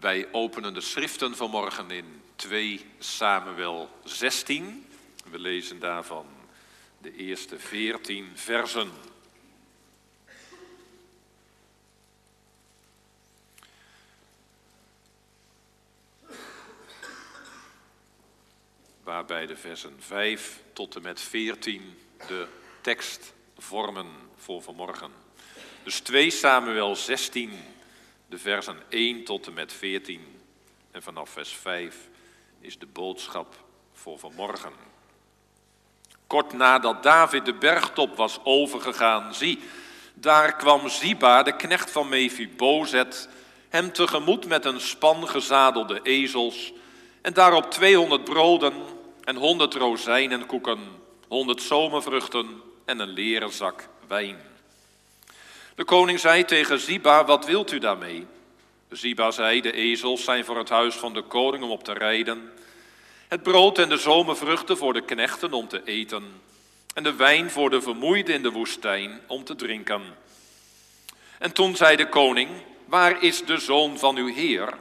Wij openen de schriften vanmorgen in 2 Samuel 16. We lezen daarvan de eerste 14 versen. Waarbij de versen 5 tot en met 14 de tekst vormen voor vanmorgen. Dus 2 Samuel 16 de versen 1 tot en met 14. En vanaf vers 5 is de boodschap voor vanmorgen. Kort nadat David de bergtop was overgegaan, zie, daar kwam Ziba, de knecht van Mephibozet, hem tegemoet met een span gezadelde ezels en daarop 200 broden en 100 rozijnenkoeken, 100 zomervruchten en een leren zak wijn. De koning zei tegen Ziba, wat wilt u daarmee? Ziba zei, de ezels zijn voor het huis van de koning om op te rijden. Het brood en de zomervruchten voor de knechten om te eten. En de wijn voor de vermoeide in de woestijn om te drinken. En toen zei de koning, waar is de zoon van uw heer?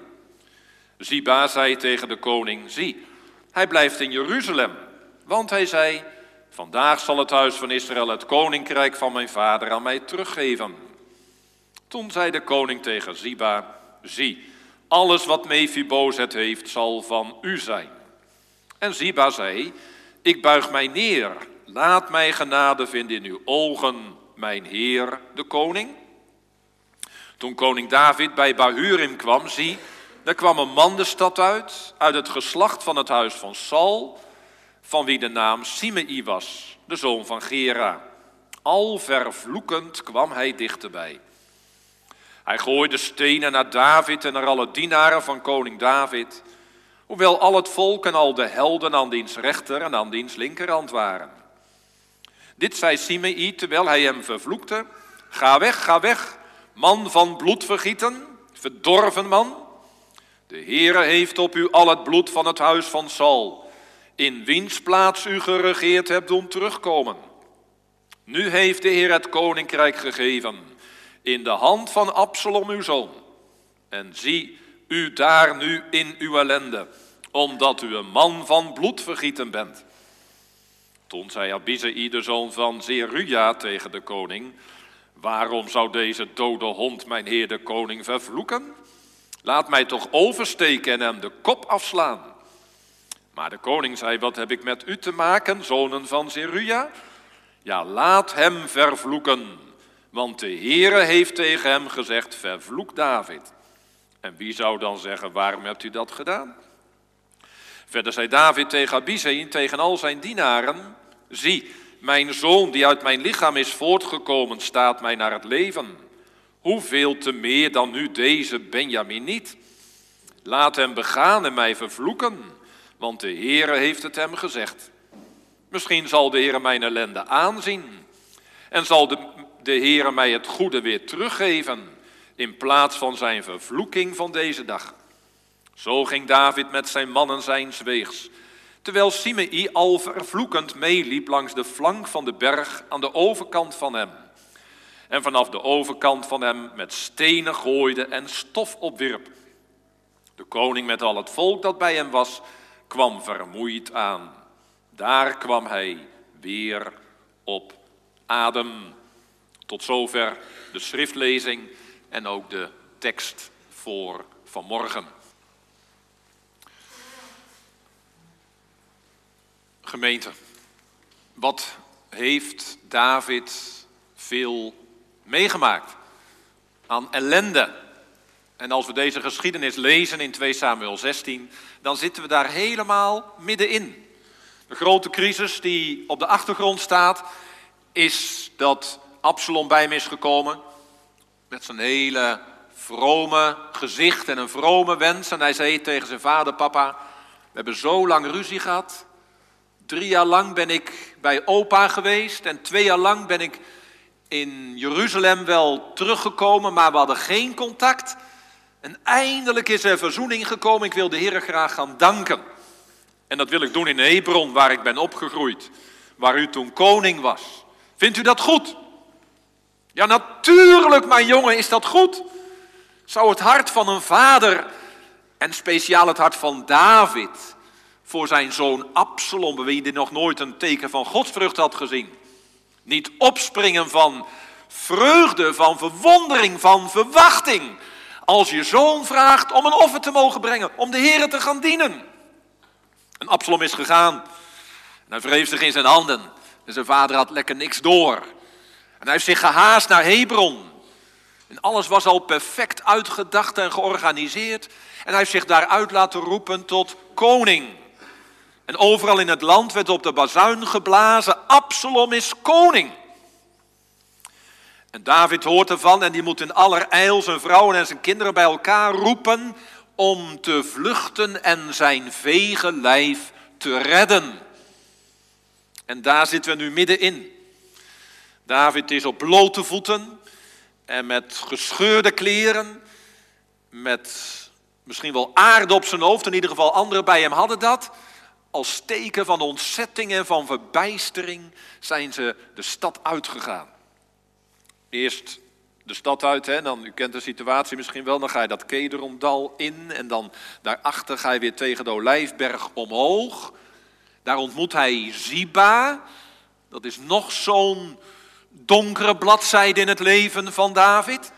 Ziba zei tegen de koning, zie, hij blijft in Jeruzalem. Want hij zei, vandaag zal het huis van Israël het koninkrijk van mijn vader aan mij teruggeven. Toen zei de koning tegen Ziba, zie, alles wat Mephibozet heeft zal van u zijn. En Ziba zei, ik buig mij neer, laat mij genade vinden in uw ogen, mijn heer, de koning. Toen koning David bij Bahurim kwam, zie, er kwam een man de stad uit, uit het geslacht van het huis van Saul, van wie de naam Simei was, de zoon van Gera. Al vervloekend kwam hij dichterbij. Hij gooide stenen naar David en naar alle dienaren van koning David, hoewel al het volk en al de helden aan diens rechter en aan diens linkerhand waren. Dit zei Simei terwijl hij hem vervloekte. Ga weg, ga weg, man van bloedvergieten, verdorven man. De Heere heeft op u al het bloed van het huis van Saul, in wiens plaats u geregeerd hebt, doen terugkomen. Nu heeft de Heer het koninkrijk gegeven in de hand van Absalom uw zoon. En zie u daar nu in uw ellende, omdat u een man van bloedvergieten bent. Toen zei Abizai, de zoon van Zeruja, tegen de koning, waarom zou deze dode hond mijn heer de koning vervloeken? Laat mij toch oversteken en hem de kop afslaan. Maar de koning zei, wat heb ik met u te maken, zonen van Zeruja? Ja, laat hem vervloeken, want de Heere heeft tegen hem gezegd, vervloek David. En wie zou dan zeggen, waarom hebt u dat gedaan? Verder zei David tegen Abisai tegen al zijn dienaren, zie, mijn zoon die uit mijn lichaam is voortgekomen, staat mij naar het leven. Hoeveel te meer dan nu deze Benjamin niet? Laat hem begaan en mij vervloeken, want de Heere heeft het hem gezegd. Misschien zal de Heere mijn ellende aanzien en zal de de Heere mij het goede weer teruggeven in plaats van zijn vervloeking van deze dag. Zo ging David met zijn mannen zijn weegs, terwijl Simei al vervloekend meeliep langs de flank van de berg aan de overkant van hem. En vanaf de overkant van hem met stenen gooide en stof opwierp. De koning met al het volk dat bij hem was, kwam vermoeid aan. Daar kwam hij weer op adem. Tot zover de schriftlezing en ook de tekst voor vanmorgen. Gemeente, wat heeft David veel meegemaakt aan ellende? En als we deze geschiedenis lezen in 2 Samuel 16, dan zitten we daar helemaal middenin. De grote crisis die op de achtergrond staat, is dat Absalom bij hem is gekomen. Met zijn hele vrome gezicht en een vrome wens. En hij zei tegen zijn vader, papa, we hebben zo lang ruzie gehad. Drie jaar lang ben ik bij opa geweest en twee jaar lang ben ik in Jeruzalem wel teruggekomen, maar we hadden geen contact. En eindelijk is er verzoening gekomen. Ik wil de Heer graag gaan danken. En dat wil ik doen in Hebron, waar ik ben opgegroeid, waar u toen koning was. Vindt u dat goed? Ja, natuurlijk, mijn jongen, is dat goed. Zou het hart van een vader En speciaal het hart van David voor zijn zoon Absalom, bij wie hij nog nooit een teken van godsvrucht had gezien. Niet opspringen van vreugde, van verwondering, van verwachting. Als je zoon vraagt om een offer te mogen brengen, om de Heer te gaan dienen. En Absalom is gegaan. En hij wreef zich in zijn handen. En zijn vader had lekker niks door. En hij heeft zich gehaast naar Hebron. En alles was al perfect uitgedacht en georganiseerd. En hij heeft zich daaruit laten roepen tot koning. En overal in het land werd op de bazuin geblazen: Absalom is koning. En David hoort ervan en die moet in allerijl zijn vrouwen en zijn kinderen bij elkaar roepen om te vluchten en zijn vege lijf te redden. En daar zitten we nu middenin. David is op blote voeten en met gescheurde kleren, met misschien wel aarde op zijn hoofd, in ieder geval anderen bij hem hadden dat. Als teken van ontzetting en van verbijstering zijn ze de stad uitgegaan. Eerst de stad uit, hè, dan, u kent de situatie misschien wel, dan ga je dat Kederomdal in en dan daarachter ga je weer tegen de Olijfberg omhoog. Daar ontmoet hij Ziba, dat is nog zo'n donkere bladzijde in het leven van David.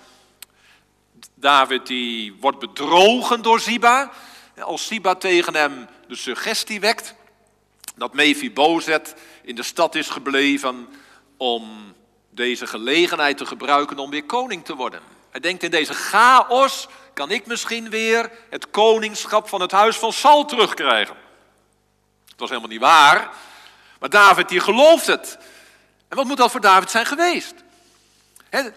David die wordt bedrogen door Ziba. Als Ziba tegen hem de suggestie wekt dat Mephibozet in de stad is gebleven om deze gelegenheid te gebruiken om weer koning te worden. Hij denkt in deze chaos kan ik misschien weer het koningschap van het huis van Saul terugkrijgen. Het was helemaal niet waar, maar David die gelooft het. En wat moet dat voor David zijn geweest?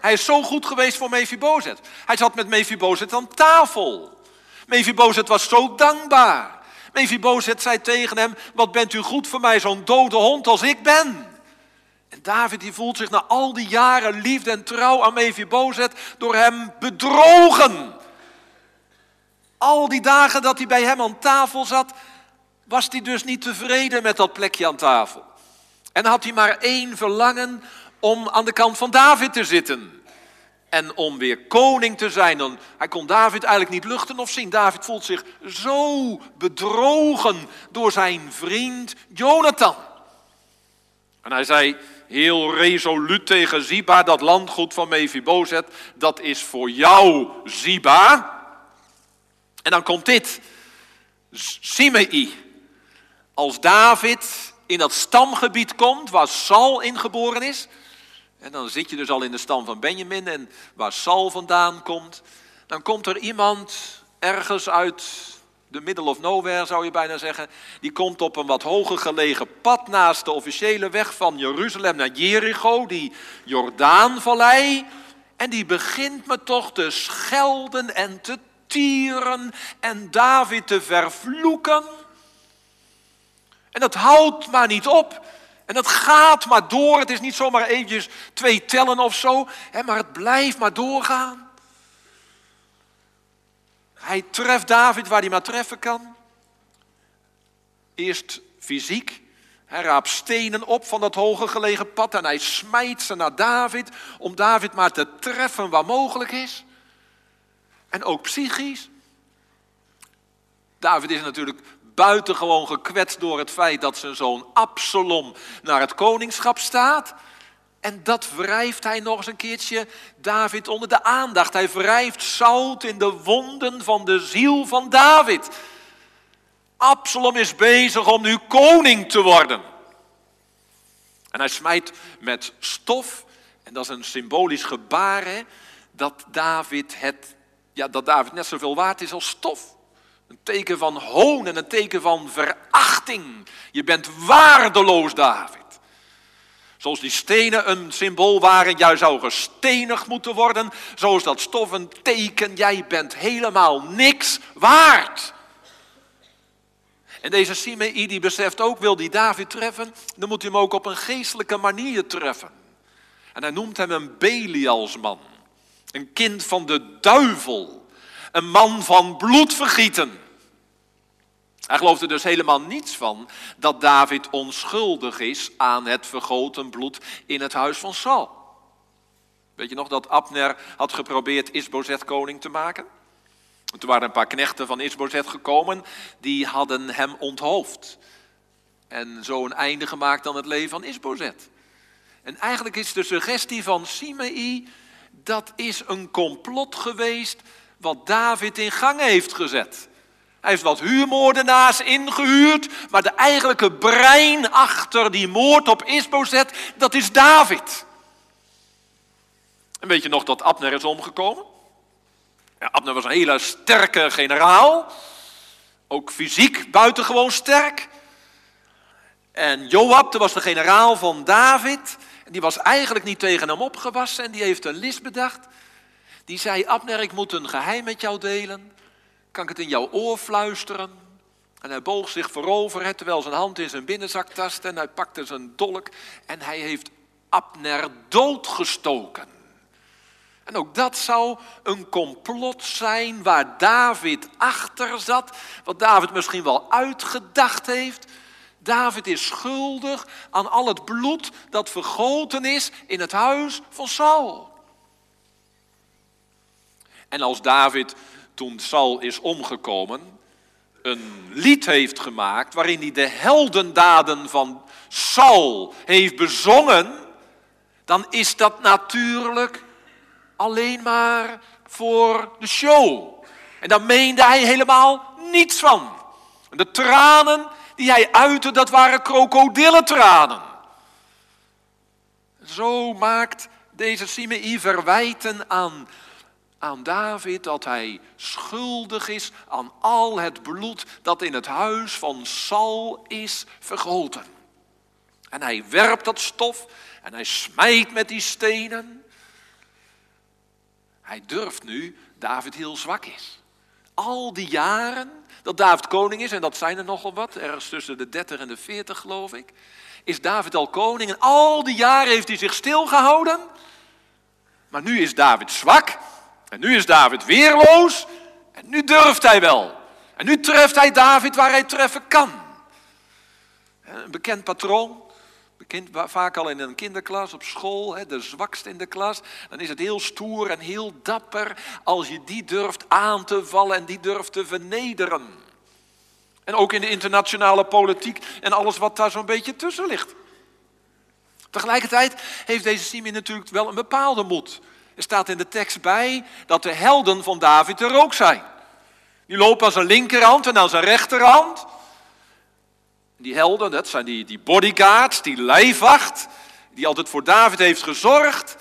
hij is zo goed geweest voor Mephibozet. Hij zat met Mephibozet aan tafel. Mephibozet was zo dankbaar. Mephibozet zei tegen hem, wat bent u goed voor mij, zo'n dode hond als ik ben. En David die voelt zich na al die jaren liefde en trouw aan Mephibozet door hem bedrogen. Al die dagen dat hij bij hem aan tafel zat, was hij dus niet tevreden met dat plekje aan tafel. En had hij maar één verlangen om aan de kant van David te zitten. En om weer koning te zijn. Dan, hij kon David eigenlijk niet luchten of zien. David voelt zich zo bedrogen door zijn vriend Jonathan. En hij zei heel resoluut tegen Ziba, dat landgoed van Mephibozet, dat is voor jou, Ziba. En dan komt dit. Simei. Als David in dat stamgebied komt waar Saul ingeboren is. En dan zit je dus al in de stam van Benjamin en waar Saul vandaan komt. Dan komt er iemand ergens uit de middle of nowhere zou je bijna zeggen. Die komt op een wat hoger gelegen pad naast de officiële weg van Jeruzalem naar Jericho, die Jordaanvallei. En die begint me toch te schelden en te tieren en David te vervloeken. En dat houdt maar niet op. En dat gaat maar door. Het is niet zomaar eventjes twee tellen of zo. Hè, maar het blijft maar doorgaan. Hij treft David waar hij maar treffen kan. Eerst fysiek. Hij raapt stenen op van dat hoge gelegen pad en hij smijt ze naar David om David maar te treffen waar mogelijk is. En ook psychisch. David is natuurlijk buitengewoon gekwetst door het feit dat zijn zoon Absalom naar het koningschap staat. En dat wrijft hij nog eens een keertje David onder de aandacht. Hij wrijft zout in de wonden van de ziel van David. Absalom is bezig om nu koning te worden. En hij smijt met stof, en dat is een symbolisch gebaar, hè, dat, David het, ja, dat David net zoveel waard is als stof. Een teken van hoon en een teken van verachting. Je bent waardeloos, David. Zoals die stenen een symbool waren, jij zou gestenigd moeten worden. Zo is dat stof een teken, jij bent helemaal niks waard. En deze Simei die beseft ook, wil die David treffen, dan moet hij hem ook op een geestelijke manier treffen. En hij noemt hem een Belialsman, een kind van de duivel. Een man van bloedvergieten. Hij gelooft er dus helemaal niets van dat David onschuldig is aan het vergoten bloed in het huis van Saul. Weet je nog dat Abner had geprobeerd Isbozet koning te maken? Toen waren een paar knechten van Isbozet gekomen, die hadden hem onthoofd. En zo een einde gemaakt aan het leven van Isbozet. En eigenlijk is de suggestie van Simei, dat is een complot geweest wat David in gang heeft gezet. Hij heeft wat huurmoordenaars ingehuurd, maar de eigenlijke brein achter die moord op Isbozet, dat is David. En weet je nog dat Abner is omgekomen? Ja, Abner was een hele sterke generaal, ook fysiek buitengewoon sterk. En Joab, dat was de generaal van David, die was eigenlijk niet tegen hem opgewassen en die heeft een list bedacht. Die zei, Abner, ik moet een geheim met jou delen. Kan ik het in jouw oor fluisteren? En hij boog zich voorover, terwijl zijn hand in zijn binnenzak tastte. En hij pakte zijn dolk en hij heeft Abner doodgestoken. En ook dat zou een complot zijn waar David achter zat. Wat David misschien wel uitgedacht heeft. David is schuldig aan al het bloed dat vergoten is in het huis van Saul. En als David, toen Saul is omgekomen, een lied heeft gemaakt waarin hij de heldendaden van Saul heeft bezongen, dan is dat natuurlijk alleen maar voor de show. En daar meende hij helemaal niets van. De tranen die hij uitte, dat waren krokodillentranen. Zo maakt deze Simei verwijten aan, aan David dat hij schuldig is aan al het bloed dat in het huis van Saul is vergoten. En hij werpt dat stof en hij smijt met die stenen. Hij durft nu David heel zwak is. Al die jaren dat David koning is, en dat zijn er nogal wat, ergens tussen de 30 en de 40 geloof ik, is David al koning en al die jaren heeft hij zich stilgehouden. Maar nu is David zwak en nu is David weerloos en nu durft hij wel. En nu treft hij David waar hij treffen kan. Een bekend patroon. Bekend vaak al in een kinderklas, op school, de zwakste in de klas. Dan is het heel stoer en heel dapper als je die durft aan te vallen en die durft te vernederen. En ook in de internationale politiek en alles wat daar zo'n beetje tussen ligt. Tegelijkertijd heeft deze Simeon natuurlijk wel een bepaalde moed. Er staat in de tekst bij dat de helden van David er ook zijn. Die lopen aan zijn linkerhand en aan zijn rechterhand. Die helden, dat zijn die, die bodyguards, die lijfwacht, die altijd voor David heeft gezorgd.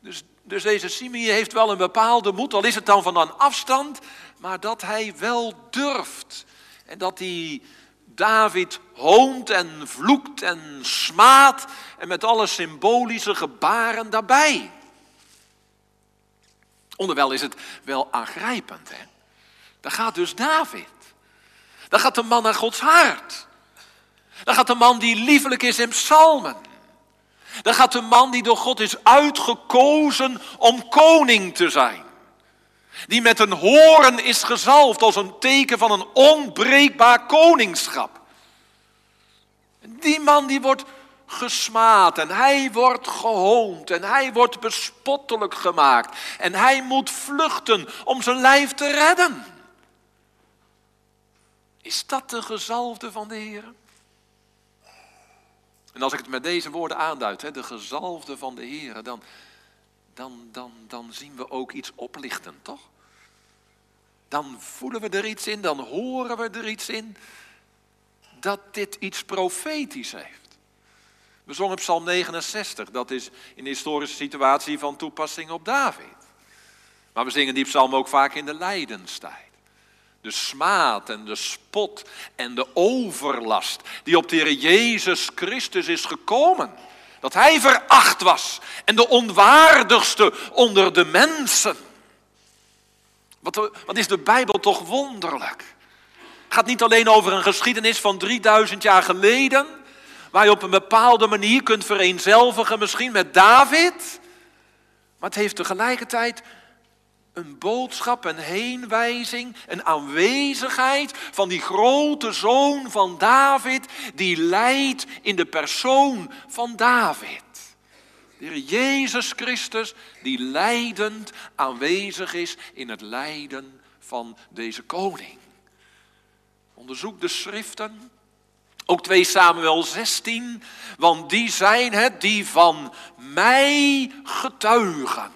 Dus, dus deze Simeon heeft wel een bepaalde moed, al is het dan van een afstand, maar dat hij wel durft. En dat hij David hoont en vloekt en smaadt en met alle symbolische gebaren daarbij. Onderwel is het wel aangrijpend. Hè? Daar gaat dus David. Daar gaat de man naar Gods hart. Dan gaat de man die liefelijk is in psalmen. Dan gaat de man die door God is uitgekozen om koning te zijn. Die met een horen is gezalfd als een teken van een onbreekbaar koningschap. Die man die wordt gesmaad en hij wordt gehoond en hij wordt bespottelijk gemaakt. En hij moet vluchten om zijn lijf te redden. Is dat de gezalfde van de Heer? En als ik het met deze woorden aanduid, hè, de gezalfde van de Heer, dan, dan, dan, dan zien we ook iets oplichten, toch? Dan voelen we er iets in, dan horen we er iets in dat dit iets profetisch heeft. We zongen Psalm 69, dat is in de historische situatie van toepassing op David. Maar we zingen die psalm ook vaak in de lijdenstijd de smaad en de spot en de overlast die op de Heer Jezus Christus is gekomen. Dat Hij veracht was en de onwaardigste onder de mensen. Wat, wat is de Bijbel toch wonderlijk? Het gaat niet alleen over een geschiedenis van 3000 jaar geleden, waar je op een bepaalde manier kunt vereenzelvigen misschien met David, maar het heeft tegelijkertijd een boodschap, een heenwijzing, een aanwezigheid van die grote zoon van David, die leidt in de persoon van David. De Heer Jezus Christus, die leidend aanwezig is in het lijden van deze koning. Onderzoek de schriften. Ook 2 Samuel 16, want die zijn het die van mij getuigen.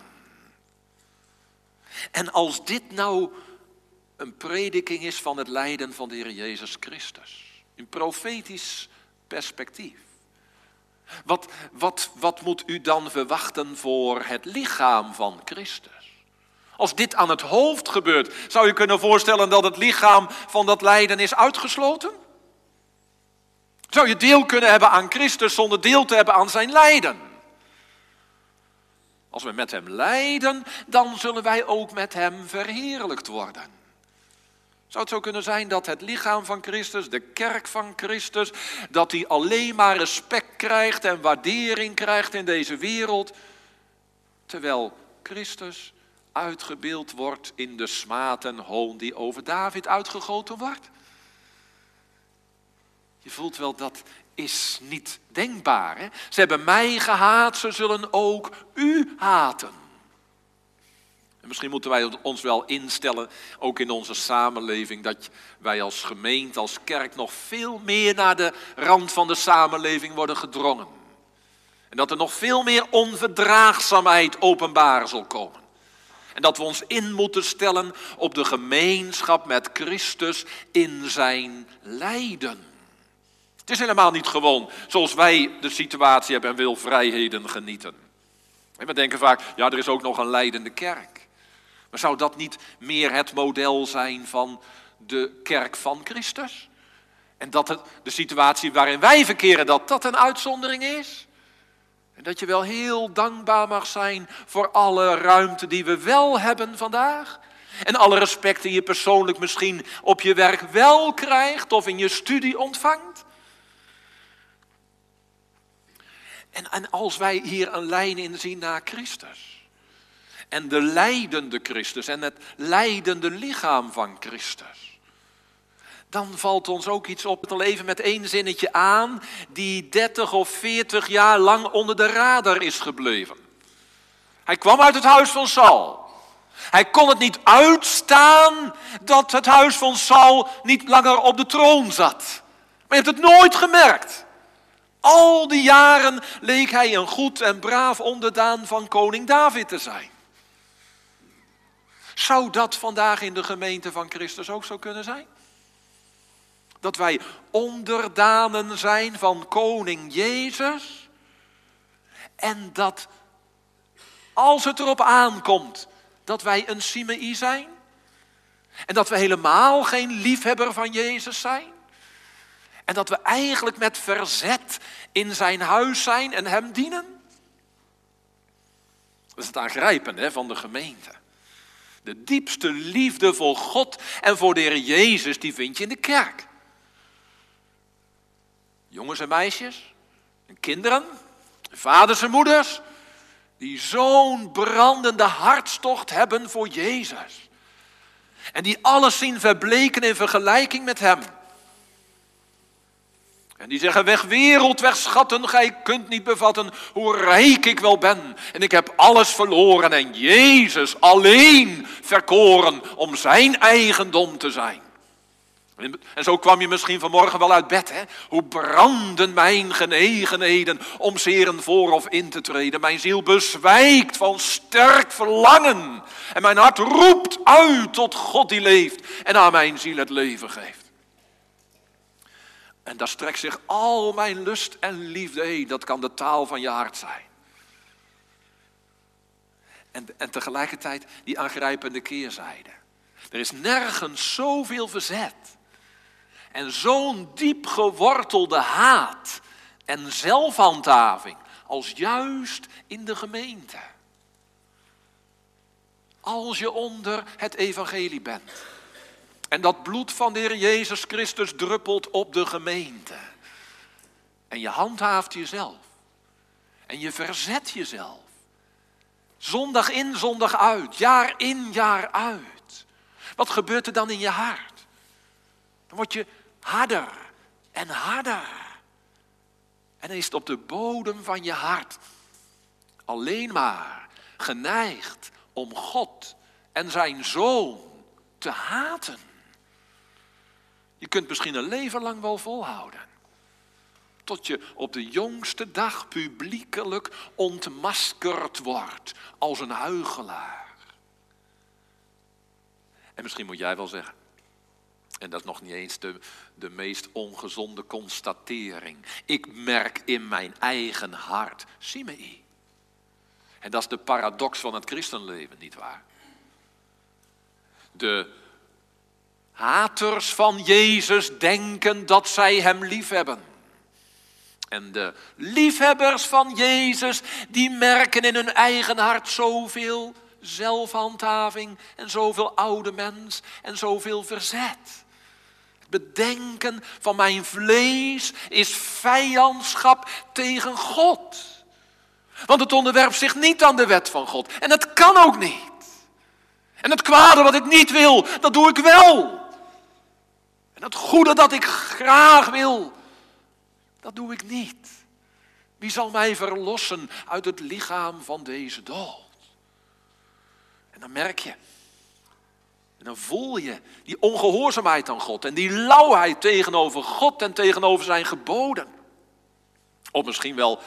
En als dit nou een prediking is van het lijden van de Heer Jezus Christus, in profetisch perspectief. Wat, wat, wat moet u dan verwachten voor het lichaam van Christus? Als dit aan het hoofd gebeurt, zou je kunnen voorstellen dat het lichaam van dat lijden is uitgesloten? Zou je deel kunnen hebben aan Christus zonder deel te hebben aan zijn lijden? Als we met hem lijden, dan zullen wij ook met hem verheerlijkt worden. Zou het zo kunnen zijn dat het lichaam van Christus, de kerk van Christus, dat die alleen maar respect krijgt en waardering krijgt in deze wereld, terwijl Christus uitgebeeld wordt in de smaad en hoon die over David uitgegoten wordt? Je voelt wel, dat is niet denkbaar. Hè? Ze hebben mij gehaat, ze zullen ook u haten. En misschien moeten wij ons wel instellen, ook in onze samenleving, dat wij als gemeente, als kerk nog veel meer naar de rand van de samenleving worden gedrongen. En dat er nog veel meer onverdraagzaamheid openbaar zal komen. En dat we ons in moeten stellen op de gemeenschap met Christus in zijn lijden. Het is helemaal niet gewoon zoals wij de situatie hebben en wil vrijheden genieten. En we denken vaak, ja, er is ook nog een leidende kerk. Maar zou dat niet meer het model zijn van de kerk van Christus? En dat de situatie waarin wij verkeren, dat dat een uitzondering is? En dat je wel heel dankbaar mag zijn voor alle ruimte die we wel hebben vandaag? En alle respect die je persoonlijk misschien op je werk wel krijgt of in je studie ontvangt? En, als wij hier een lijn in zien naar Christus. En de leidende Christus en het leidende lichaam van Christus. Dan valt ons ook iets op te leven met één zinnetje aan, die 30 of 40 jaar lang onder de radar is gebleven. Hij kwam uit het huis van Saul. Hij kon het niet uitstaan dat het huis van Saul niet langer op de troon zat. Maar je hebt het nooit gemerkt. Al die jaren leek hij een goed en braaf onderdaan van koning David te zijn. Zou dat vandaag in de gemeente van Christus ook zo kunnen zijn? Dat wij onderdanen zijn van koning Jezus en dat als het erop aankomt dat wij een Simei zijn en dat we helemaal geen liefhebber van Jezus zijn en dat we eigenlijk met verzet in zijn huis zijn en hem dienen. Dat is het aangrijpende van de gemeente. De diepste liefde voor God en voor de Heer Jezus, die vind je in de kerk. Jongens en meisjes, en kinderen, vaders en moeders, die zo'n brandende hartstocht hebben voor Jezus. En die alles zien verbleken in vergelijking met Hem. En die zeggen, weg wereld, weg schatten, gij kunt niet bevatten hoe rijk ik wel ben. En ik heb alles verloren en Jezus alleen verkoren om zijn eigendom te zijn. En zo kwam je misschien vanmorgen wel uit bed, hè? Hoe branden mijn genegenheden om zeren voor of in te treden. Mijn ziel bezwijkt van sterk verlangen. En mijn hart roept uit tot God die leeft en aan mijn ziel het leven geeft. En daar strekt zich al mijn lust en liefde heen. Dat kan de taal van je hart zijn. En, en tegelijkertijd die aangrijpende keerzijde. Er is nergens zoveel verzet. En zo'n diep gewortelde haat en zelfhandhaving als juist in de gemeente. Als je onder het evangelie bent. En dat bloed van de Heer Jezus Christus druppelt op de gemeente. En je handhaaft jezelf. En je verzet jezelf. Zondag in, zondag uit. Jaar in, jaar uit. Wat gebeurt er dan in je hart? Dan word je harder en harder. En dan is het op de bodem van je hart alleen maar geneigd om God en zijn zoon te haten. Je kunt misschien een leven lang wel volhouden. Tot je op de jongste dag publiekelijk ontmaskerd wordt als een huigelaar. En misschien moet jij wel zeggen, en dat is nog niet eens de, de meest ongezonde constatering. Ik merk in mijn eigen hart, Simei. En dat is de paradox van het christenleven, nietwaar? De haters van Jezus denken dat zij hem liefhebben. En de liefhebbers van Jezus, die merken in hun eigen hart zoveel zelfhandhaving en zoveel oude mens en zoveel verzet. Het bedenken van mijn vlees is vijandschap tegen God. Want het onderwerpt zich niet aan de wet van God. En het kan ook niet. En het kwade wat ik niet wil, dat doe ik wel. En het goede dat ik graag wil, dat doe ik niet. Wie zal mij verlossen uit het lichaam van deze dood? En dan merk je, en dan voel je die ongehoorzaamheid aan God en die lauwheid tegenover God en tegenover zijn geboden. Of misschien wel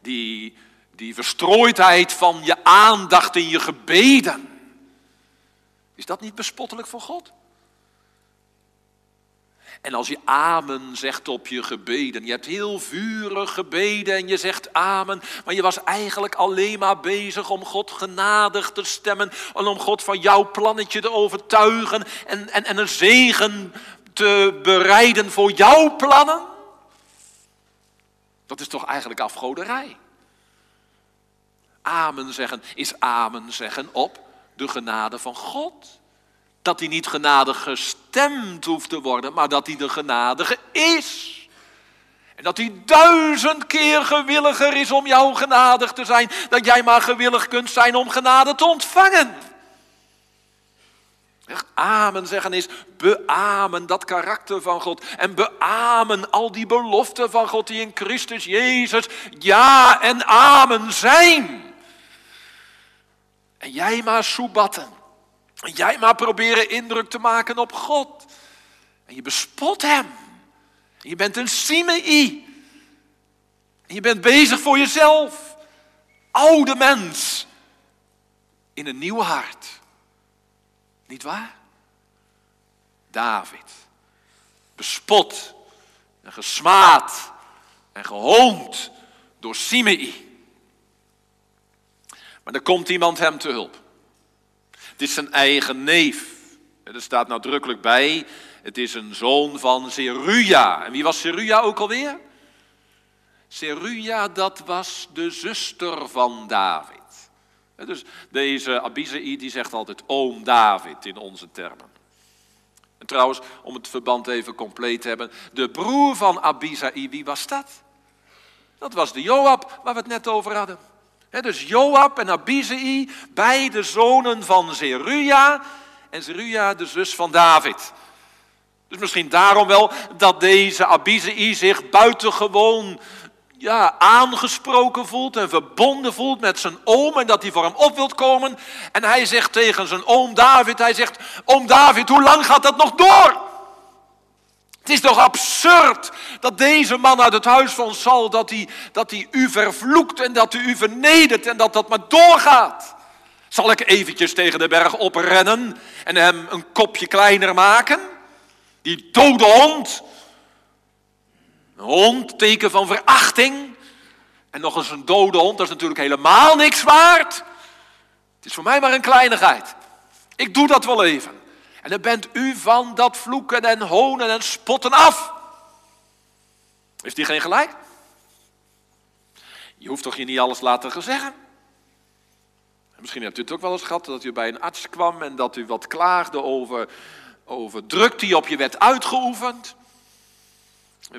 die, die verstrooidheid van je aandacht in je gebeden. Is dat niet bespottelijk voor God? En als je amen zegt op je gebeden, je hebt heel vurig gebeden en je zegt amen, maar je was eigenlijk alleen maar bezig om God genadig te stemmen en om God van jouw plannetje te overtuigen en, en, en een zegen te bereiden voor jouw plannen. Dat is toch eigenlijk afgoderij? Amen zeggen is amen zeggen op de genade van God dat hij niet genadig gestemd hoeft te worden, maar dat hij de genadige is. En dat hij duizend keer gewilliger is om jou genadig te zijn, dat jij maar gewillig kunt zijn om genade te ontvangen. Amen zeggen is beamen dat karakter van God. En beamen al die beloften van God die in Christus Jezus ja en amen zijn. En jij maar soebatten. En jij maar proberen indruk te maken op God. En je bespot hem. Je bent een simei. En je bent bezig voor jezelf. Oude mens. In een nieuw hart. Niet waar? David. Bespot en gesmaad en gehoond door Simei. Maar er komt iemand hem te hulp. Het is zijn eigen neef. Er staat nadrukkelijk bij, het is een zoon van Zeruja. En wie was Zeruja ook alweer? Zeruja, dat was de zuster van David. Dus deze Abizai die zegt altijd oom David in onze termen. En trouwens, om het verband even compleet te hebben, de broer van Abizai, wie was dat? Dat was de Joab waar we het net over hadden dus Joab en Abizai, beide zonen van Zeruja. En Zeruja de zus van David. Dus misschien daarom wel dat deze Abizai zich buitengewoon ja, aangesproken voelt en verbonden voelt met zijn oom en dat hij voor hem op wilt komen. En hij zegt tegen zijn oom David, hij zegt, oom David, hoe lang gaat dat nog door? Het is toch absurd dat deze man uit het huis van Saul, dat hij, dat hij u vervloekt en dat hij u vernedert en dat dat maar doorgaat. Zal ik eventjes tegen de berg oprennen en hem een kopje kleiner maken? Die dode hond. Een hond, teken van verachting. En nog eens een dode hond, dat is natuurlijk helemaal niks waard. Het is voor mij maar een kleinigheid. Ik doe dat wel even. En dan bent u van dat vloeken en honen en spotten af. Heeft hij geen gelijk? Je hoeft toch je niet alles laten zeggen? Misschien hebt u het ook wel eens gehad dat u bij een arts kwam en dat u wat klaagde over, over druk die op je werd uitgeoefend.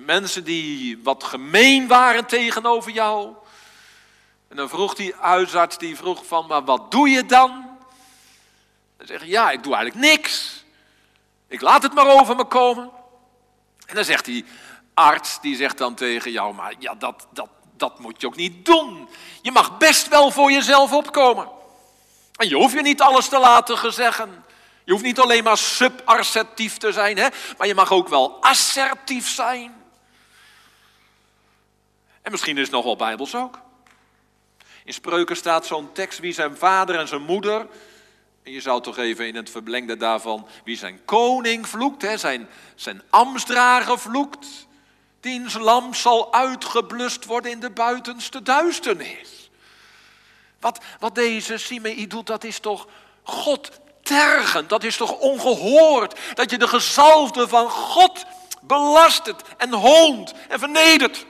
Mensen die wat gemeen waren tegenover jou. En dan vroeg die huisarts, die vroeg van, maar wat doe je dan? Dan zeg je, ja, ik doe eigenlijk niks. Ik laat het maar over me komen. En dan zegt die arts, die zegt dan tegen jou, maar ja, dat, dat, dat moet je ook niet doen. Je mag best wel voor jezelf opkomen. En je hoeft je niet alles te laten gezeggen. Je hoeft niet alleen maar subarceptief te zijn, hè, maar je mag ook wel assertief zijn. En misschien is het nog wel bijbels ook. In Spreuken staat zo'n tekst wie zijn vader en zijn moeder. En je zou toch even in het verblengde daarvan, wie zijn koning vloekt, hè, zijn, zijn vloekt. Diens lamp zal uitgeblust worden in de buitenste duisternis. Wat, wat deze Simei doet, dat is toch God tergend. Dat is toch ongehoord. Dat je de gezalfde van God belastert en hoont en vernedert.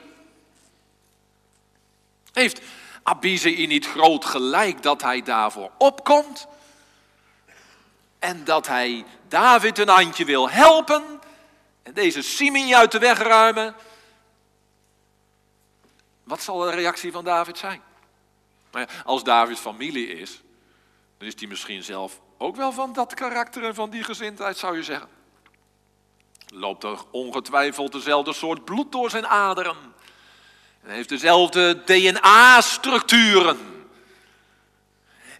Heeft Abizei niet groot gelijk dat hij daarvoor opkomt? En dat hij David een handje wil helpen en deze Simei uit de weg ruimen? Wat zal de reactie van David zijn? Als David familie is, dan is hij misschien zelf ook wel van dat karakter en van die gezindheid, zou je zeggen. Loopt er ongetwijfeld dezelfde soort bloed door zijn aderen. En heeft dezelfde DNA-structuren.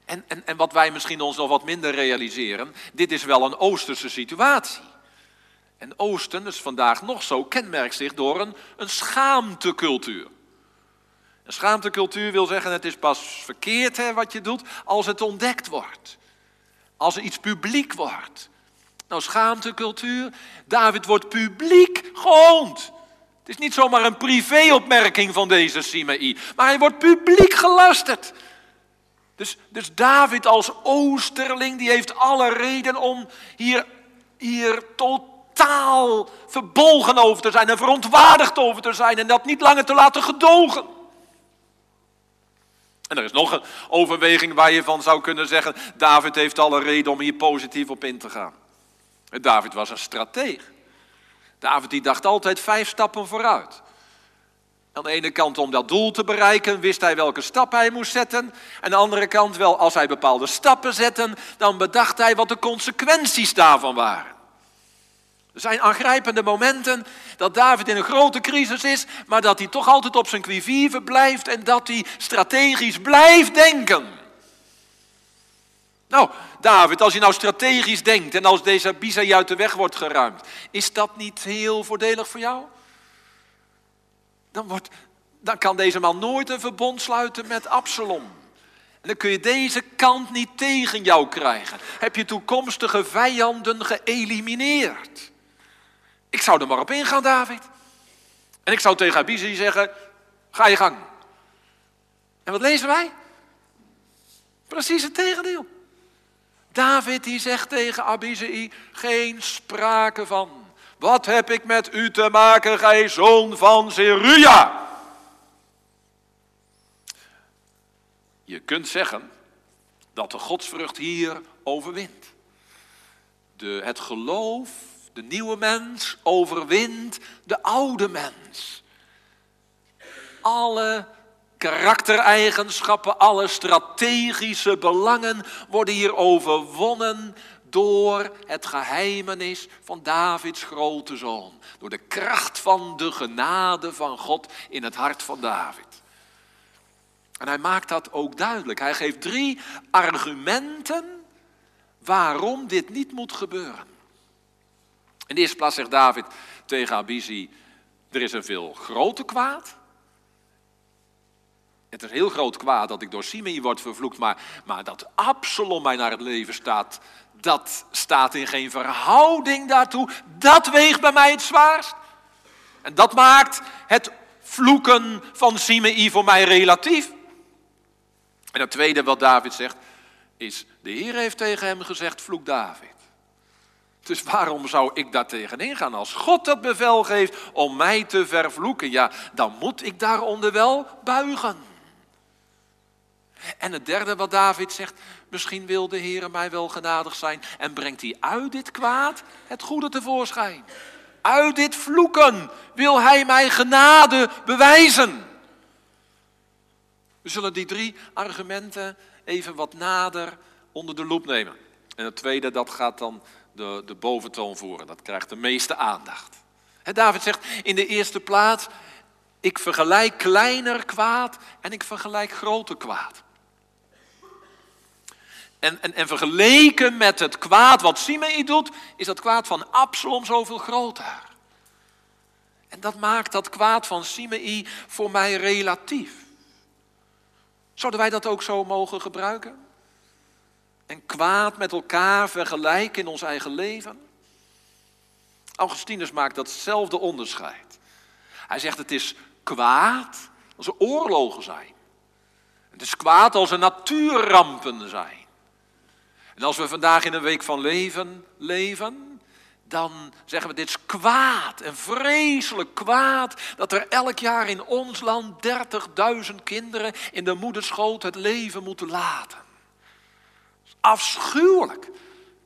En, en, en wat wij misschien ons nog wat minder realiseren, dit is wel een Oosterse situatie. En Oosten, dus vandaag nog zo, kenmerkt zich door een, een schaamtecultuur. Een schaamtecultuur wil zeggen, het is pas verkeerd hè, wat je doet als het ontdekt wordt. Als er iets publiek wordt. Nou, schaamtecultuur, David wordt publiek gehoond. Het is niet zomaar een privéopmerking van deze Simei, maar hij wordt publiek gelasterd. Dus, dus David als oosterling, die heeft alle reden om hier, hier totaal verbolgen over te zijn en verontwaardigd over te zijn en dat niet langer te laten gedogen. En er is nog een overweging waar je van zou kunnen zeggen, David heeft alle reden om hier positief op in te gaan. David was een strateeg. David die dacht altijd vijf stappen vooruit. Aan de ene kant om dat doel te bereiken wist hij welke stap hij moest zetten. En aan de andere kant wel als hij bepaalde stappen zette, dan bedacht hij wat de consequenties daarvan waren. Er zijn aangrijpende momenten dat David in een grote crisis is, maar dat hij toch altijd op zijn quivive blijft en dat hij strategisch blijft denken. Nou, David, als je nou strategisch denkt en als deze Abisai uit de weg wordt geruimd, is dat niet heel voordelig voor jou? Dan, wordt, dan kan deze man nooit een verbond sluiten met Absalom. En dan kun je deze kant niet tegen jou krijgen. Heb je toekomstige vijanden geëlimineerd? Ik zou er maar op ingaan, David. En ik zou tegen Abizai zeggen, ga je gang. En wat lezen wij? Precies het tegendeel. David die zegt tegen Abizai, geen sprake van. Wat heb ik met u te maken, gij zoon van Zeruja? Je kunt zeggen dat de godsvrucht hier overwint. De, het geloof de nieuwe mens overwint de oude mens. Alle karaktereigenschappen, alle strategische belangen worden hier overwonnen door het geheimenis van Davids grote zoon. Door de kracht van de genade van God in het hart van David. En hij maakt dat ook duidelijk. Hij geeft drie argumenten waarom dit niet moet gebeuren. In de eerste plaats zegt David tegen Abizi, er is een veel groter kwaad. Het is heel groot kwaad dat ik door Simei word vervloekt, maar, maar dat Absalom mij naar het leven staat, dat staat in geen verhouding daartoe. Dat weegt bij mij het zwaarst. En dat maakt het vloeken van Simei voor mij relatief. En het tweede wat David zegt, is, de Heer heeft tegen hem gezegd, vloek David. Dus waarom zou ik daar tegenin gaan? Als God dat bevel geeft om mij te vervloeken, ja, dan moet ik daaronder wel buigen. En het derde wat David zegt, misschien wil de Heer mij wel genadig zijn en brengt hij uit dit kwaad het goede tevoorschijn. Uit dit vloeken wil hij mij genade bewijzen. We zullen die drie argumenten even wat nader onder de loep nemen. En het tweede, dat gaat dan de, de boventoon voeren. Dat krijgt de meeste aandacht. David zegt in de eerste plaats, ik vergelijk kleiner kwaad en ik vergelijk groter kwaad. En, en, en vergeleken met het kwaad wat Simei doet, is dat kwaad van Absalom zoveel groter. En dat maakt dat kwaad van Simei voor mij relatief. Zouden wij dat ook zo mogen gebruiken? En kwaad met elkaar vergelijken in ons eigen leven? Augustinus maakt datzelfde onderscheid. Hij zegt het is kwaad als er oorlogen zijn. Het is kwaad als er natuurrampen zijn. En als we vandaag in een week van leven leven, dan zeggen we dit is kwaad en vreselijk kwaad dat er elk jaar in ons land 30.000 kinderen in de moederschoot het leven moeten laten. Afschuwelijk,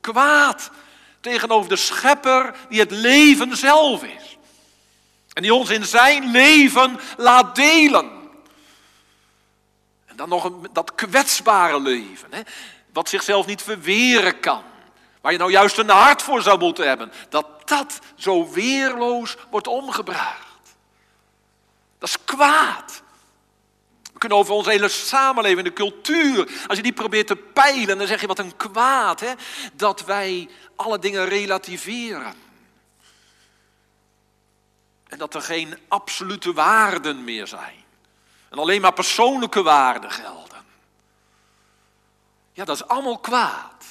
kwaad tegenover de schepper die het leven zelf is. En die ons in zijn leven laat delen. En dan nog een, dat kwetsbare leven, hè, wat zichzelf niet verweren kan. Waar je nou juist een hart voor zou moeten hebben. Dat dat zo weerloos wordt omgebracht. Dat is kwaad. We kunnen over onze hele samenleving, de cultuur, als je die probeert te peilen, dan zeg je wat een kwaad, hè? dat wij alle dingen relativeren. En dat er geen absolute waarden meer zijn. En alleen maar persoonlijke waarden gelden. Ja, dat is allemaal kwaad.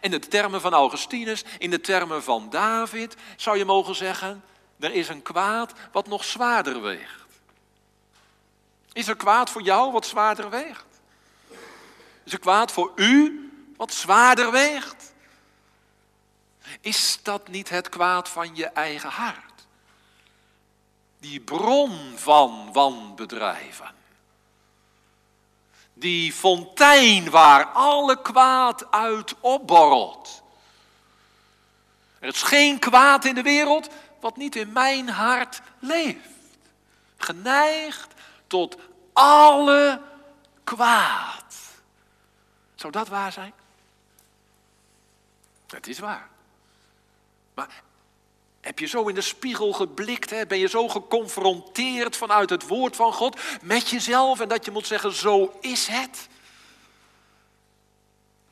In de termen van Augustinus, in de termen van David, zou je mogen zeggen, er is een kwaad wat nog zwaarder weegt. Is er kwaad voor jou wat zwaarder weegt? Is er kwaad voor u wat zwaarder weegt? Is dat niet het kwaad van je eigen hart? Die bron van wanbedrijven. Die fontein waar alle kwaad uit opborrelt. Er is geen kwaad in de wereld wat niet in mijn hart leeft. Geneigd tot alle kwaad. Zou dat waar zijn? Het is waar. Maar heb je zo in de spiegel geblikt? Hè? Ben je zo geconfronteerd vanuit het woord van God met jezelf en dat je moet zeggen, zo is het?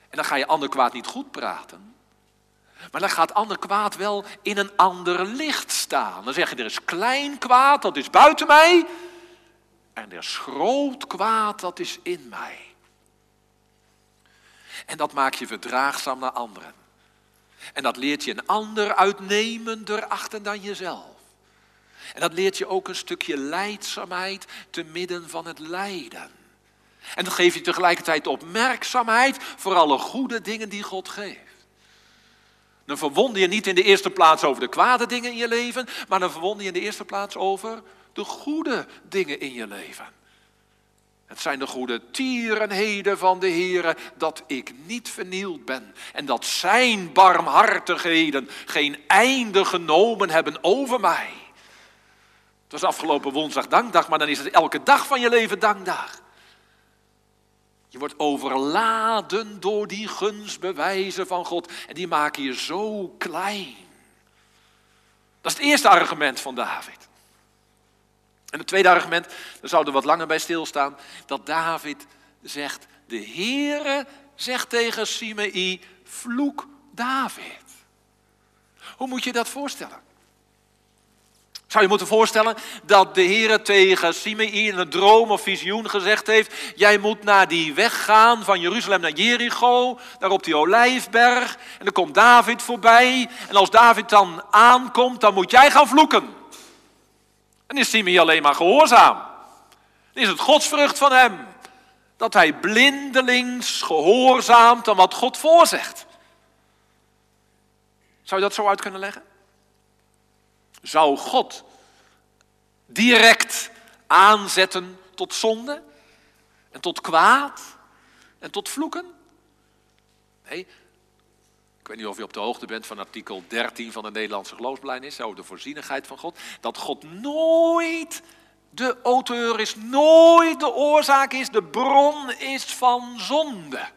En dan ga je ander kwaad niet goed praten. Maar dan gaat ander kwaad wel in een ander licht staan. Dan zeg je, er is klein kwaad, dat is buiten mij. En er is groot kwaad, dat is in mij. En dat maakt je verdraagzaam naar anderen. En dat leert je een ander uitnemender achter dan jezelf. En dat leert je ook een stukje leidzaamheid te midden van het lijden. En dat geeft je tegelijkertijd opmerkzaamheid voor alle goede dingen die God geeft. Dan verwonder je niet in de eerste plaats over de kwade dingen in je leven, maar dan verwonder je in de eerste plaats over de goede dingen in je leven. Het zijn de goede tierenheden van de Heere dat ik niet vernield ben en dat zijn barmhartigheden geen einde genomen hebben over mij. Het was afgelopen woensdag dankdag, maar dan is het elke dag van je leven dankdag. Je wordt overladen door die gunstbewijzen van God en die maken je zo klein. Dat is het eerste argument van David. En het tweede argument, daar zouden we wat langer bij stilstaan, dat David zegt, de Heere zegt tegen Simei, vloek David. Hoe moet je dat voorstellen? Zou je moeten voorstellen dat de Heere tegen Simei in een droom of visioen gezegd heeft, jij moet naar die weg gaan van Jeruzalem naar Jericho, daar op die olijfberg, en dan komt David voorbij, en als David dan aankomt, dan moet jij gaan vloeken. En is Simei alleen maar gehoorzaam. Is het godsvrucht van hem. Dat hij blindelings gehoorzaamt aan wat God voorzegt. Zou je dat zo uit kunnen leggen? Zou God direct aanzetten tot zonde en tot kwaad en tot vloeken? Nee, ik weet niet of je op de hoogte bent van artikel 13 van de Nederlandse geloofsbelijdenis over de voorzienigheid van God. Dat God nooit de auteur is, nooit de oorzaak is, de bron is van zonde.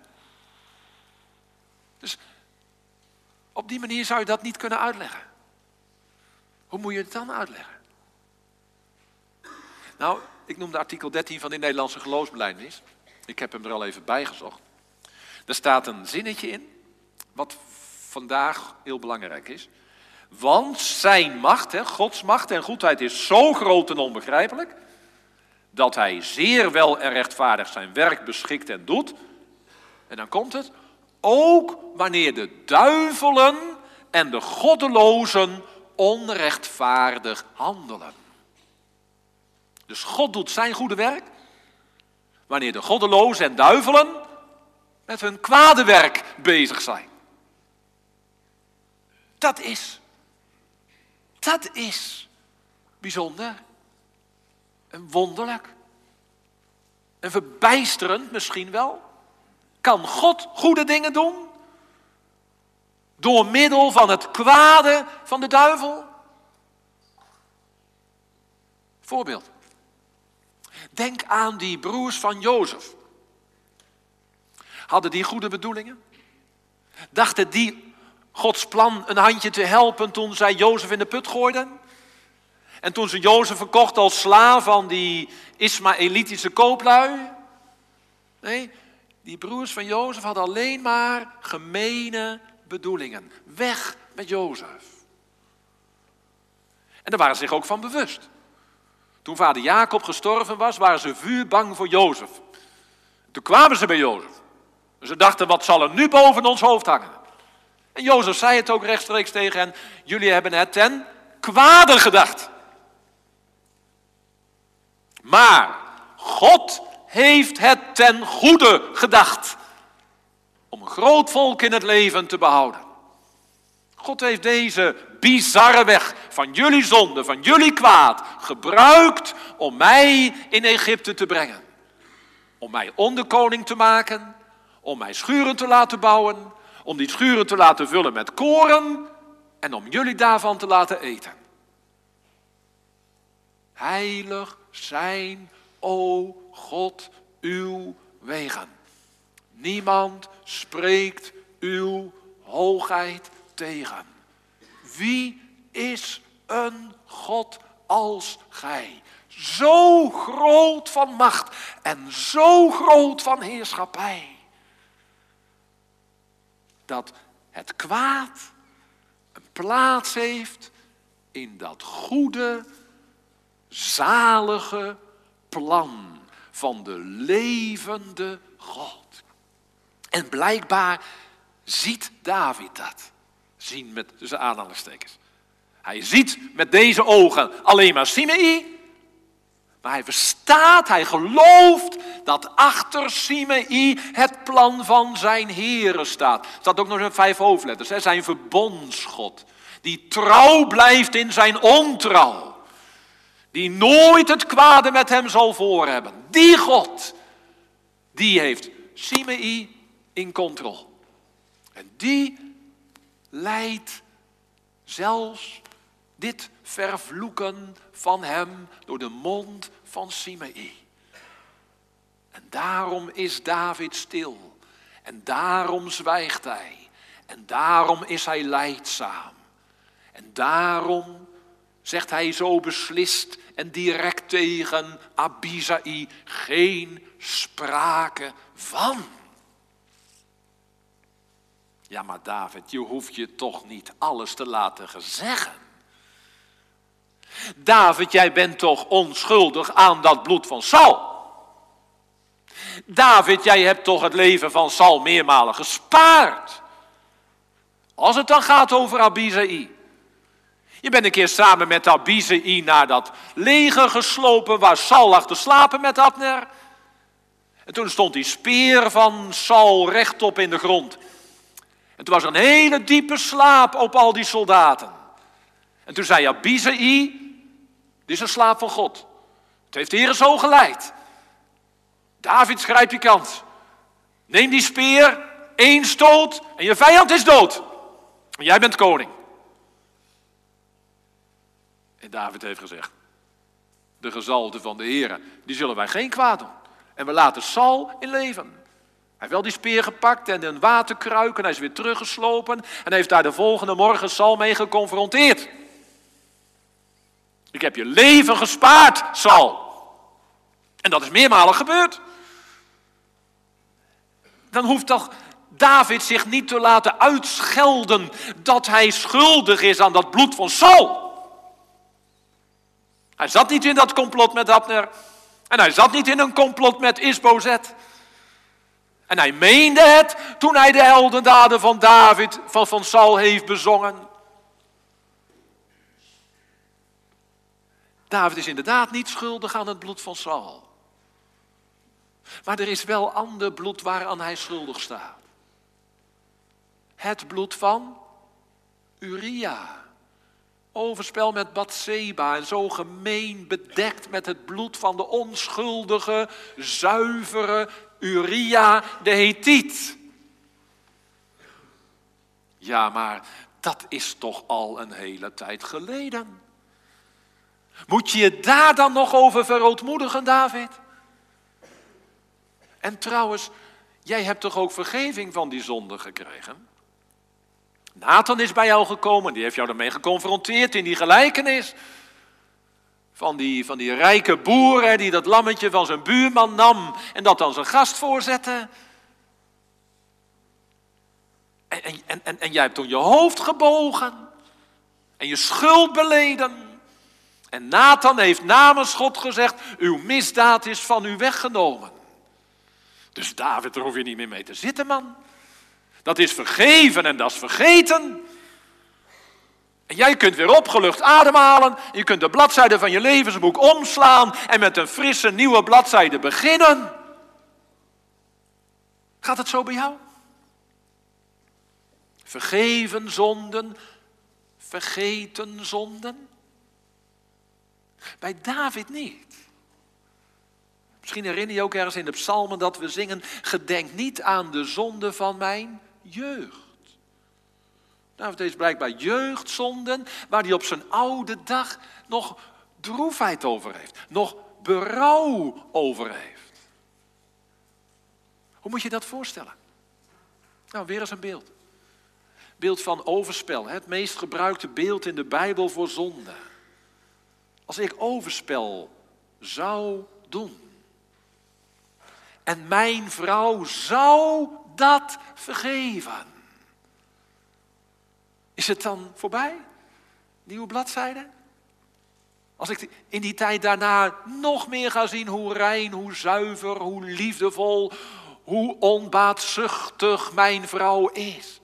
Dus op die manier zou je dat niet kunnen uitleggen. Hoe moet je het dan uitleggen? Nou, ik noemde artikel 13 van de Nederlandse geloofsbelijdenis. Ik heb hem er al even bij gezocht. Er staat een zinnetje in, wat vandaag heel belangrijk is. Want zijn macht, hè, Gods macht en goedheid is zo groot en onbegrijpelijk, dat hij zeer wel en rechtvaardig zijn werk beschikt en doet. En dan komt het, ook wanneer de duivelen en de goddelozen onrechtvaardig handelen. Dus God doet zijn goede werk, wanneer de goddelozen en duivelen met hun kwade werk bezig zijn. Dat is, dat is bijzonder en wonderlijk en verbijsterend misschien wel. Kan God goede dingen doen? Door middel van het kwade van de duivel? Voorbeeld. Denk aan die broers van Jozef. Hadden die goede bedoelingen? Dachten die Gods plan een handje te helpen toen zij Jozef in de put gooiden? En toen ze Jozef verkocht als slaaf van die Ismaëlitische kooplui? Nee, die broers van Jozef hadden alleen maar gemene bedoelingen. Weg met Jozef. En daar waren ze zich ook van bewust. Toen vader Jacob gestorven was, waren ze vuurbang voor Jozef. Toen kwamen ze bij Jozef. Ze dachten, wat zal er nu boven ons hoofd hangen? En Jozef zei het ook rechtstreeks tegen hen, jullie hebben het ten kwade gedacht. Maar God heeft het ten goede gedacht. Om een groot volk in het leven te behouden. God heeft deze bizarre weg van jullie zonde, van jullie kwaad, gebruikt om mij in Egypte te brengen. Om mij onderkoning te maken, om mij schuren te laten bouwen, om die schuren te laten vullen met koren en om jullie daarvan te laten eten. Heilig zijn, o God, uw wegen. Niemand spreekt uw hoogheid tegen. Wie is een God als gij? Zo groot van macht en zo groot van heerschappij. Dat het kwaad een plaats heeft in dat goede, zalige plan van de levende God. En blijkbaar ziet David dat. Zien met tussen aanhalingstekens. Hij ziet met deze ogen alleen maar Simei. Maar hij verstaat, hij gelooft dat achter Simei het plan van zijn Here staat. Er staat ook nog in vijf hoofdletters. Hè? Zijn verbondsgod. Die trouw blijft in zijn ontrouw. Die nooit het kwade met hem zal voorhebben. Die God, die heeft Simei in controle. En die leidt zelfs dit vervloeken van hem door de mond van Simei. En daarom is David stil. En daarom zwijgt hij. En daarom is hij leidzaam. En daarom zegt hij zo beslist en direct tegen Abizai geen sprake van. Ja, maar David, je hoeft je toch niet alles te laten zeggen. David, jij bent toch onschuldig aan dat bloed van Saul? David, jij hebt toch het leven van Saul meermalen gespaard? Als het dan gaat over Abizai. Je bent een keer samen met Abizai naar dat leger geslopen waar Saul lag te slapen met Abner. En toen stond die speer van Saul rechtop in de grond. En toen was er een hele diepe slaap op al die soldaten. En toen zei Abizai, dit is een slaap van God. Het heeft de Heer zo geleid. David, grijp je kans. Neem die speer, één stoot en je vijand is dood. En jij bent koning. En David heeft gezegd, de gezalten van de Heer, die zullen wij geen kwaad doen. En we laten Saul in leven. Hij heeft wel die speer gepakt en een waterkruik en hij is weer teruggeslopen. En heeft daar de volgende morgen Saul mee geconfronteerd. Ik heb je leven gespaard, Saul. En dat is meermalen gebeurd. Dan hoeft toch David zich niet te laten uitschelden dat hij schuldig is aan dat bloed van Saul. Hij zat niet in dat complot met Abner. En hij zat niet in een complot met Isbozet. En hij meende het toen hij de heldendaden van David, van, van Saul heeft bezongen. David is inderdaad niet schuldig aan het bloed van Saul. Maar er is wel ander bloed waaraan hij schuldig staat. Het bloed van Uria. Overspel met Bathseba en zo gemeen bedekt met het bloed van de onschuldige, zuivere Uria de Hethiet. Ja, maar dat is toch al een hele tijd geleden. Moet je je daar dan nog over verootmoedigen, David? En trouwens, jij hebt toch ook vergeving van die zonde gekregen? Nathan is bij jou gekomen, die heeft jou daarmee geconfronteerd in die gelijkenis. Van die, van die rijke boer die dat lammetje van zijn buurman nam en dat dan zijn gast voorzette. En, en, en, en jij hebt toen je hoofd gebogen en je schuld beleden. En Nathan heeft namens God gezegd, uw misdaad is van u weggenomen. Dus David, daar hoef je niet meer mee te zitten, man. Dat is vergeven en dat is vergeten. En jij kunt weer opgelucht ademhalen. Je kunt de bladzijde van je levensboek omslaan en met een frisse nieuwe bladzijde beginnen. Gaat het zo bij jou? Vergeven zonden, vergeten zonden? Bij David niet. Misschien herinner je ook ergens in de psalmen dat we zingen: Gedenk niet aan de zonde van mijn jeugd. David heeft blijkbaar jeugdzonden waar hij op zijn oude dag nog droefheid over heeft, nog berouw over heeft. Hoe moet je dat voorstellen? Nou, weer eens een beeld. Beeld van overspel, het meest gebruikte beeld in de Bijbel voor zonde. Als ik overspel zou doen en mijn vrouw zou dat vergeven. Is het dan voorbij? Nieuwe bladzijde? Als ik in die tijd daarna nog meer ga zien hoe rein, hoe zuiver, hoe liefdevol, hoe onbaatzuchtig mijn vrouw is,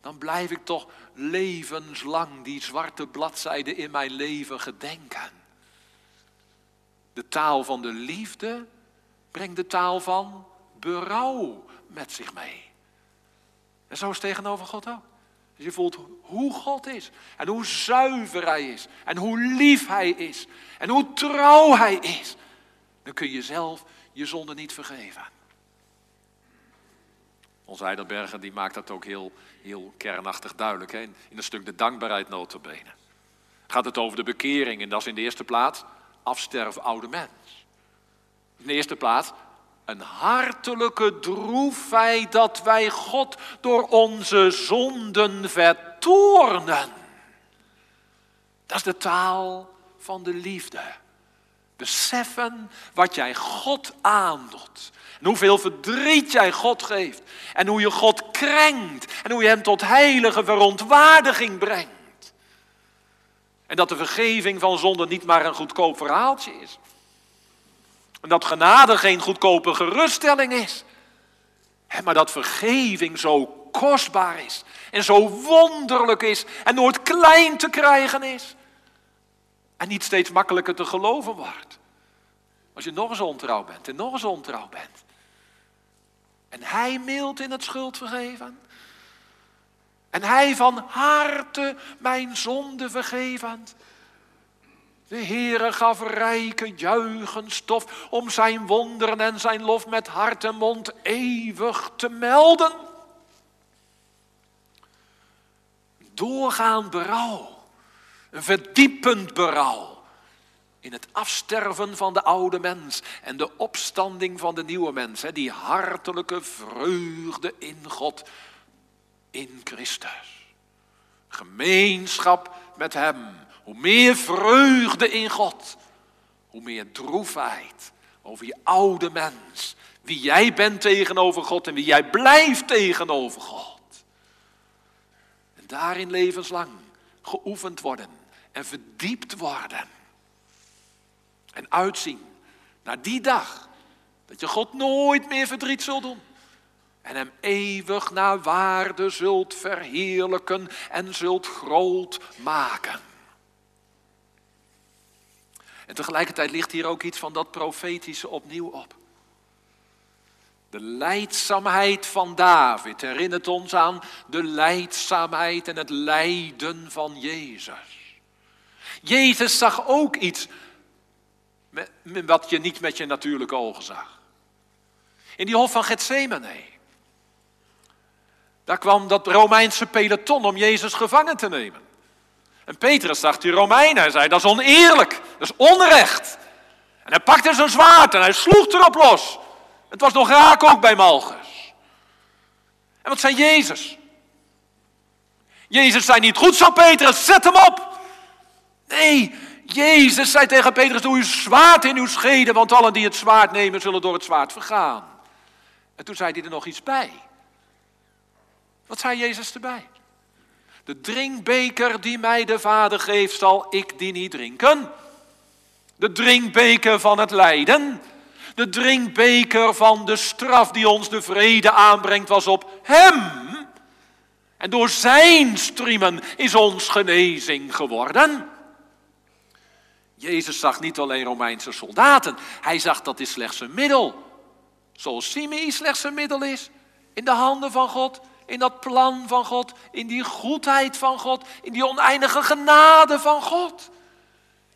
dan blijf ik toch levenslang die zwarte bladzijde in mijn leven gedenken. De taal van de liefde brengt de taal van berouw met zich mee. En zo is tegenover God ook. Dus je voelt hoe God is. En hoe zuiver Hij is. En hoe lief Hij is. En hoe trouw Hij is. Dan kun je zelf je zonde niet vergeven. Onze Heidelberger die maakt dat ook heel, heel kernachtig duidelijk. Hè? In een stuk de dankbaarheid notabene. Gaat het over de bekering. En dat is in de eerste plaats afsterven oude mens. In de eerste plaats een hartelijke droefheid dat wij God door onze zonden vertoornen. Dat is de taal van de liefde. Beseffen wat jij God aandoet. En hoeveel verdriet jij God geeft. En hoe je God krenkt. En hoe je hem tot heilige verontwaardiging brengt. En dat de vergeving van zonde niet maar een goedkoop verhaaltje is. En dat genade geen goedkope geruststelling is. Maar dat vergeving zo kostbaar is. En zo wonderlijk is. En nooit klein te krijgen is. En niet steeds makkelijker te geloven wordt. Als je nog eens ontrouw bent en nog eens ontrouw bent. En hij mild in het schuld vergeven. En hij van harte mijn zonde vergevend. De Heere gaf rijke juichenstof om zijn wonderen en zijn lof met hart en mond eeuwig te melden. Doorgaand berouw, een verdiepend berouw in het afsterven van de oude mens en de opstanding van de nieuwe mens. Die hartelijke vreugde in God, in Christus. Gemeenschap met Hem hoe meer vreugde in God, hoe meer droefheid over je oude mens Wie jij bent tegenover God en wie jij blijft tegenover God. En daarin levenslang geoefend worden en verdiept worden. En uitzien naar die dag dat je God nooit meer verdriet zult doen. En hem eeuwig naar waarde zult verheerlijken en zult groot maken. En tegelijkertijd ligt hier ook iets van dat profetische opnieuw op. De leidzaamheid van David herinnert ons aan de leidzaamheid en het lijden van Jezus. Jezus zag ook iets wat je niet met je natuurlijke ogen zag. In die hof van Gethsemane. Daar kwam dat Romeinse peloton om Jezus gevangen te nemen. En Petrus zag die Romeinen en zei, dat is oneerlijk, dat is onrecht. En hij pakte zijn zwaard en hij sloeg erop los. Het was nog raak ook bij Malchus. En wat zei Jezus? Jezus zei niet, goed zo Petrus, zet hem op. Nee, Jezus zei tegen Petrus, doe uw zwaard in uw schede, want allen die het zwaard nemen zullen door het zwaard vergaan. En toen zei hij er nog iets bij. Wat zei Jezus erbij? De drinkbeker die mij de Vader geeft, zal ik die niet drinken. De drinkbeker van het lijden, de drinkbeker van de straf die ons de vrede aanbrengt, was op Hem. En door Zijn striemen is ons genezing geworden. Jezus zag niet alleen Romeinse soldaten, hij zag dat is slechts een middel. Zoals Simei slechts een middel is in de handen van God, in dat plan van God, in die goedheid van God, in die oneindige genade van God.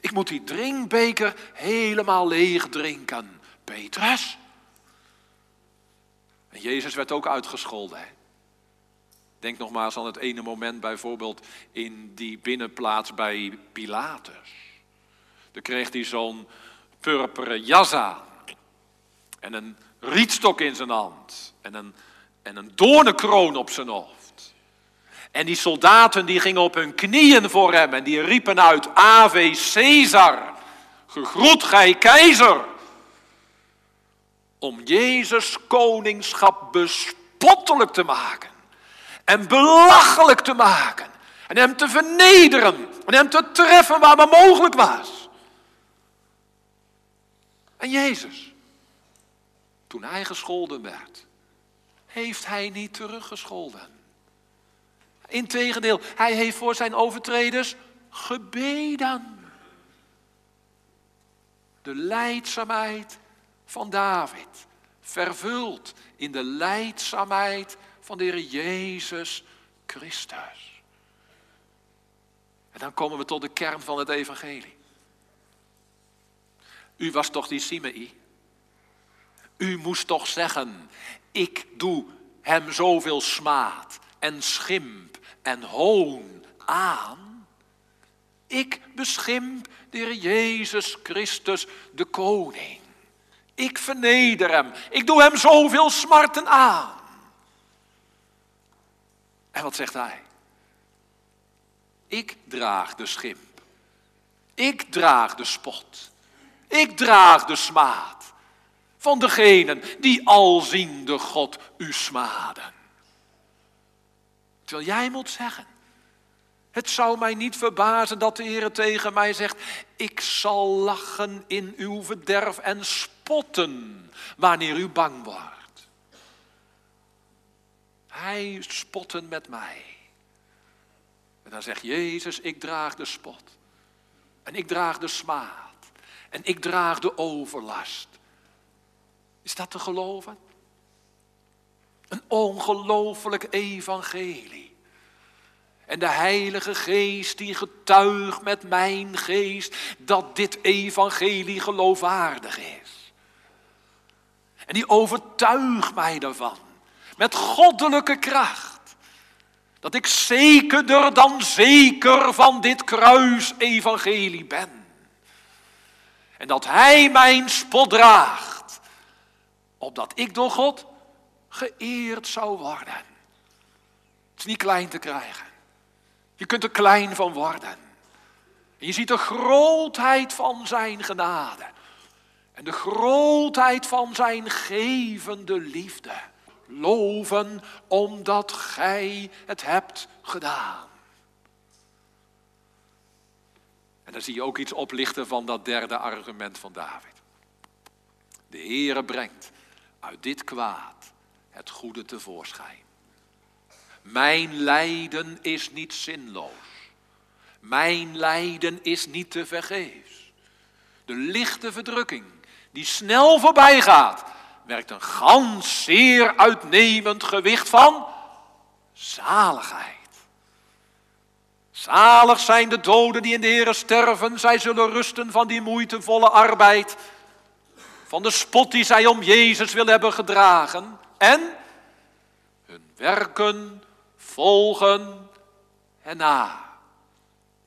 Ik moet die drinkbeker helemaal leeg drinken. Petrus. En Jezus werd ook uitgescholden. Denk nog maar eens aan het ene moment bijvoorbeeld in die binnenplaats bij Pilatus. Dan kreeg hij zo'n purperen jas aan. En een rietstok in zijn hand. En een, en een doornenkroon op zijn hoofd. En die soldaten die gingen op hun knieën voor hem en die riepen uit Ave Caesar. Gegroet gij keizer om Jezus koningschap bespottelijk te maken en belachelijk te maken en hem te vernederen en hem te treffen waar maar mogelijk was. En Jezus, toen hij gescholden werd, heeft hij niet teruggescholden. Integendeel, hij heeft voor zijn overtreders gebeden. De leidzaamheid van David. Vervuld in de leidzaamheid van de Heer Jezus Christus. En dan komen we tot de kern van het evangelie. U was toch die Simei? U moest toch zeggen, ik doe hem zoveel smaad en schimp en hoon aan. Ik beschimp de Heer Jezus Christus, de koning. Ik verneder hem. Ik doe hem zoveel smarten aan. En wat zegt hij? Ik draag de schimp. Ik draag de spot. Ik draag de smaad van degenen die alziende God u smaden. Terwijl jij moet zeggen, het zou mij niet verbazen dat de Heer tegen mij zegt, ik zal lachen in uw verderf en spotten wanneer u bang wordt. Hij spotten met mij. En dan zegt Jezus, ik draag de spot. En ik draag de smaad. En ik draag de overlast. Is dat te geloven? Een ongelooflijk evangelie. En de Heilige Geest die getuigt met mijn geest dat dit evangelie geloofwaardig is. En die overtuigt mij daarvan met goddelijke kracht. Dat ik zekerder dan zeker van dit kruisevangelie ben. En dat Hij mijn spot draagt, opdat ik door God geëerd zou worden. Het is niet klein te krijgen. Je kunt er klein van worden. En je ziet de grootheid van Zijn genade. en de grootheid van zijn gevende liefde. Loven omdat gij het hebt gedaan. En dan zie je ook iets oplichten van dat derde argument van David. De Heere brengt uit dit kwaad het goede tevoorschijn. Mijn lijden is niet zinloos. Mijn lijden is niet te vergeefs. De lichte verdrukking die snel voorbij gaat, werkt een gans zeer uitnemend gewicht van zaligheid. Zalig zijn de doden die in de Heer sterven, zij zullen rusten van die moeitevolle arbeid, van de spot die zij om Jezus willen hebben gedragen. En hun werken volgen hen na.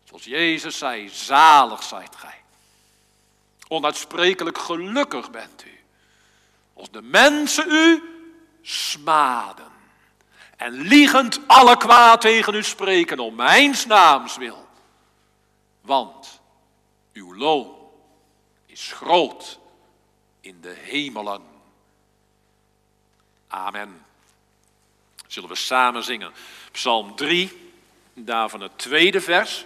Zoals Jezus zei, zalig zijt gij. Onuitsprekelijk gelukkig bent u. Als de mensen u smaden. En liegend alle kwaad tegen u spreken om mijn naams wil. Want uw loon is groot in de hemelen. Amen. Zullen we samen zingen. Psalm 3, daarvan het tweede vers.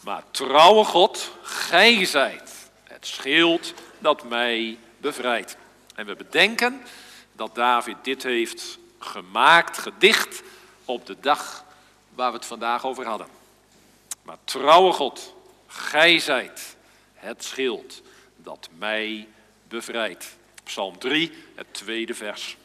Maar trouwe God, gij zijt het schild dat mij bevrijdt. En we bedenken dat David dit heeft gemaakt, gedicht, op de dag waar we het vandaag over hadden. Maar trouwe God, gij zijt het schild dat mij bevrijdt. Psalm 3, het tweede vers.